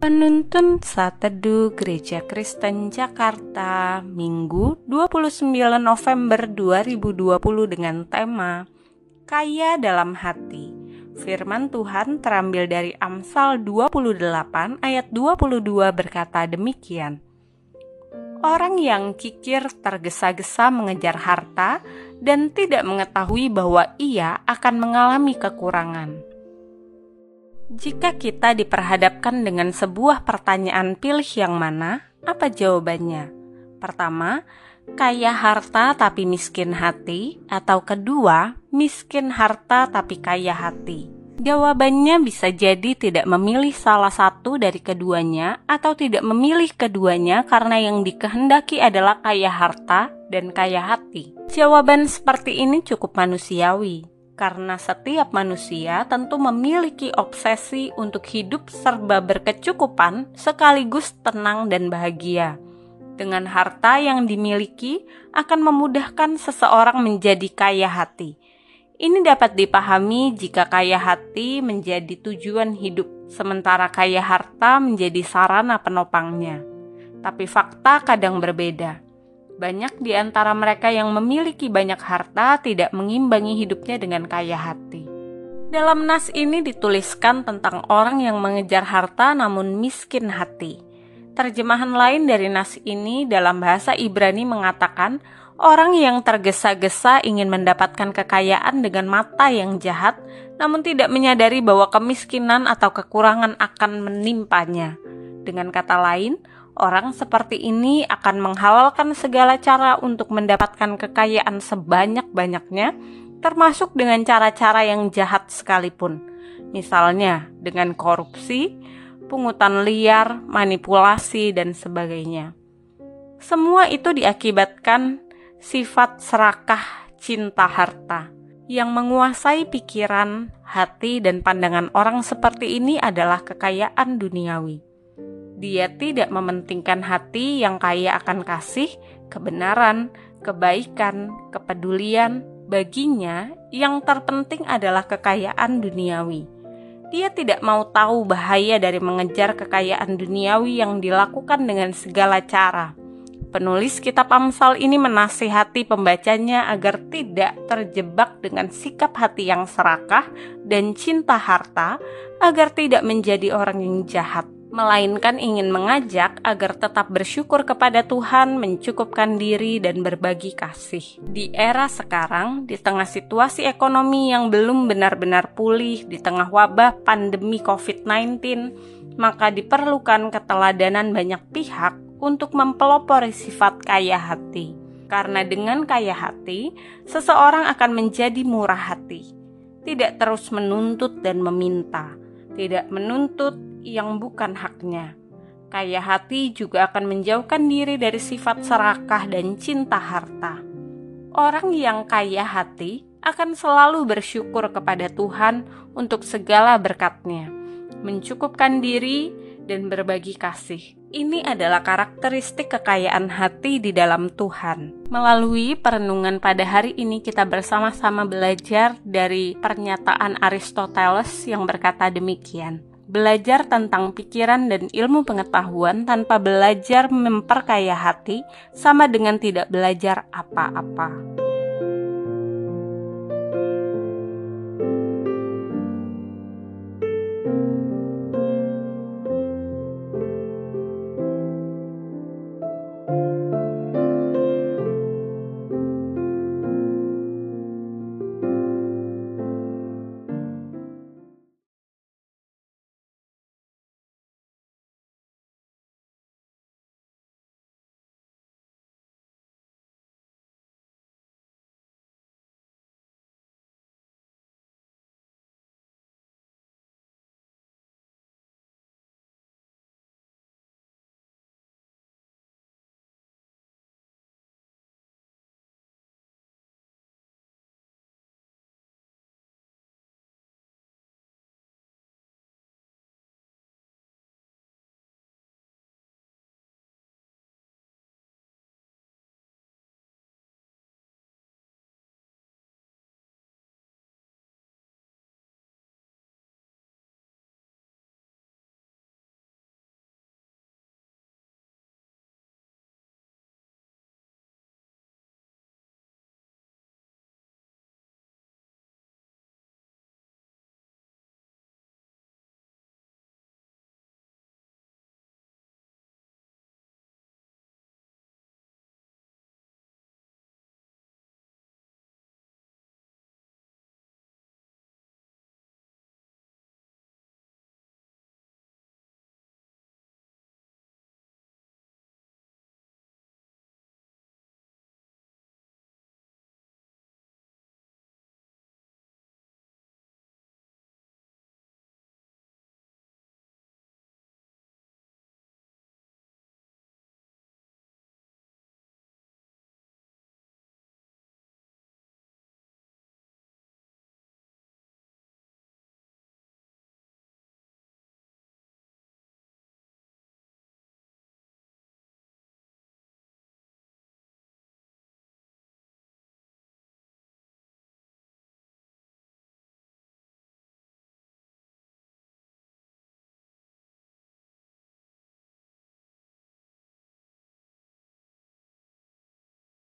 Penuntun Saat Teduh Gereja Kristen Jakarta Minggu 29 November 2020 dengan tema Kaya dalam hati Firman Tuhan terambil dari Amsal 28 ayat 22 berkata demikian Orang yang kikir tergesa-gesa mengejar harta dan tidak mengetahui bahwa ia akan mengalami kekurangan jika kita diperhadapkan dengan sebuah pertanyaan pilih yang mana, apa jawabannya? Pertama, kaya harta tapi miskin hati, atau kedua, miskin harta tapi kaya hati. Jawabannya bisa jadi tidak memilih salah satu dari keduanya, atau tidak memilih keduanya karena yang dikehendaki adalah kaya harta dan kaya hati. Jawaban seperti ini cukup manusiawi, karena setiap manusia tentu memiliki obsesi untuk hidup serba berkecukupan sekaligus tenang dan bahagia. Dengan harta yang dimiliki akan memudahkan seseorang menjadi kaya hati. Ini dapat dipahami jika kaya hati menjadi tujuan hidup, sementara kaya harta menjadi sarana penopangnya. Tapi fakta kadang berbeda banyak di antara mereka yang memiliki banyak harta tidak mengimbangi hidupnya dengan kaya hati. Dalam nas ini dituliskan tentang orang yang mengejar harta namun miskin hati. Terjemahan lain dari nas ini dalam bahasa Ibrani mengatakan orang yang tergesa-gesa ingin mendapatkan kekayaan dengan mata yang jahat namun tidak menyadari bahwa kemiskinan atau kekurangan akan menimpanya. Dengan kata lain, Orang seperti ini akan menghalalkan segala cara untuk mendapatkan kekayaan sebanyak-banyaknya, termasuk dengan cara-cara yang jahat sekalipun. Misalnya dengan korupsi, pungutan liar, manipulasi, dan sebagainya. Semua itu diakibatkan sifat serakah cinta harta yang menguasai pikiran, hati, dan pandangan orang seperti ini adalah kekayaan duniawi. Dia tidak mementingkan hati yang kaya akan kasih, kebenaran, kebaikan, kepedulian. Baginya, yang terpenting adalah kekayaan duniawi. Dia tidak mau tahu bahaya dari mengejar kekayaan duniawi yang dilakukan dengan segala cara. Penulis kitab Amsal ini menasihati pembacanya agar tidak terjebak dengan sikap hati yang serakah dan cinta harta, agar tidak menjadi orang yang jahat melainkan ingin mengajak agar tetap bersyukur kepada Tuhan, mencukupkan diri, dan berbagi kasih. Di era sekarang, di tengah situasi ekonomi yang belum benar-benar pulih, di tengah wabah pandemi COVID-19, maka diperlukan keteladanan banyak pihak untuk mempelopori sifat kaya hati. Karena dengan kaya hati, seseorang akan menjadi murah hati, tidak terus menuntut dan meminta, tidak menuntut yang bukan haknya. Kaya hati juga akan menjauhkan diri dari sifat serakah dan cinta harta. Orang yang kaya hati akan selalu bersyukur kepada Tuhan untuk segala berkatnya, mencukupkan diri, dan berbagi kasih. Ini adalah karakteristik kekayaan hati di dalam Tuhan. Melalui perenungan pada hari ini, kita bersama-sama belajar dari pernyataan Aristoteles yang berkata demikian: belajar tentang pikiran dan ilmu pengetahuan tanpa belajar memperkaya hati sama dengan tidak belajar apa-apa.